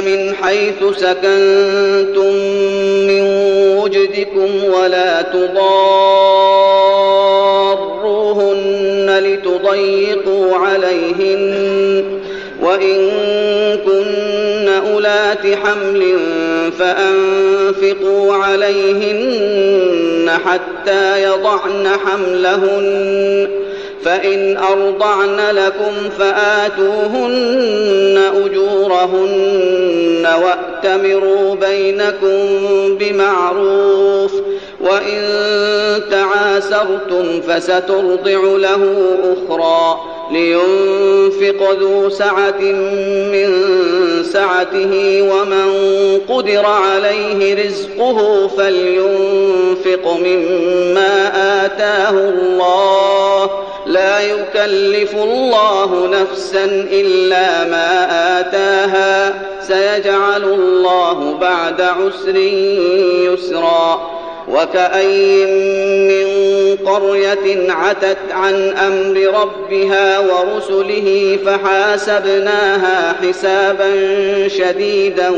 من حيث سكنتم من وجدكم ولا تضاروهن لتضيقوا عليهن وإن كن أولات حمل فأنفقوا عليهن حتى يضعن حملهن فإن أرضعن لكم فآتوهن أجورهن وأتمروا بينكم بمعروف وإن تعاسرتم فسترضع له أخرى لينفق ذو سعة من سعته ومن قدر عليه رزقه فلينفق مما آتاه الله. لا يكلف الله نفسا إلا ما آتاها. سيجعل الله بعد عسر يسرا وكأي من قرية عتت عن أمر ربها ورسله فحاسبناها حسابا شديدا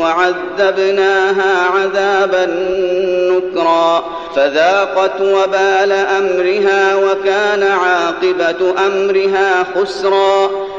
وعذبناها عذابا نكرا فذاقت وبال أمرها وكان عاقبة أمرها خسرا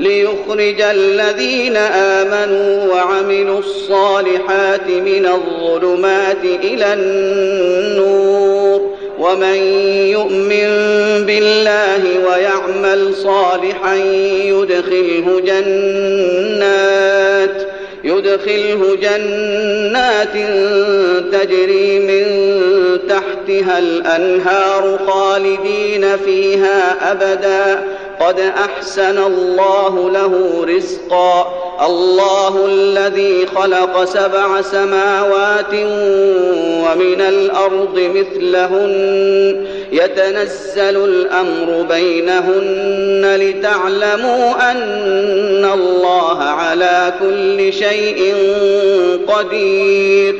ليخرج الذين آمنوا وعملوا الصالحات من الظلمات إلى النور ومن يؤمن بالله ويعمل صالحا يدخله جنات يدخله جنات تجري من تحتها الأنهار خالدين فيها أبداً قد أحسن الله له رزقا. الله الذي خلق سبع سماوات ومن الأرض مثلهن. يتنزل الأمر بينهن لتعلموا أن الله على كل شيء قدير.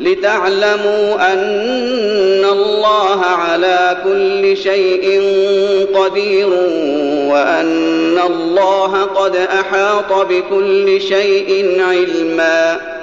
لتعلموا أن الله على كل شيء قدير وأن الله قد أحاط بكل شيء علما.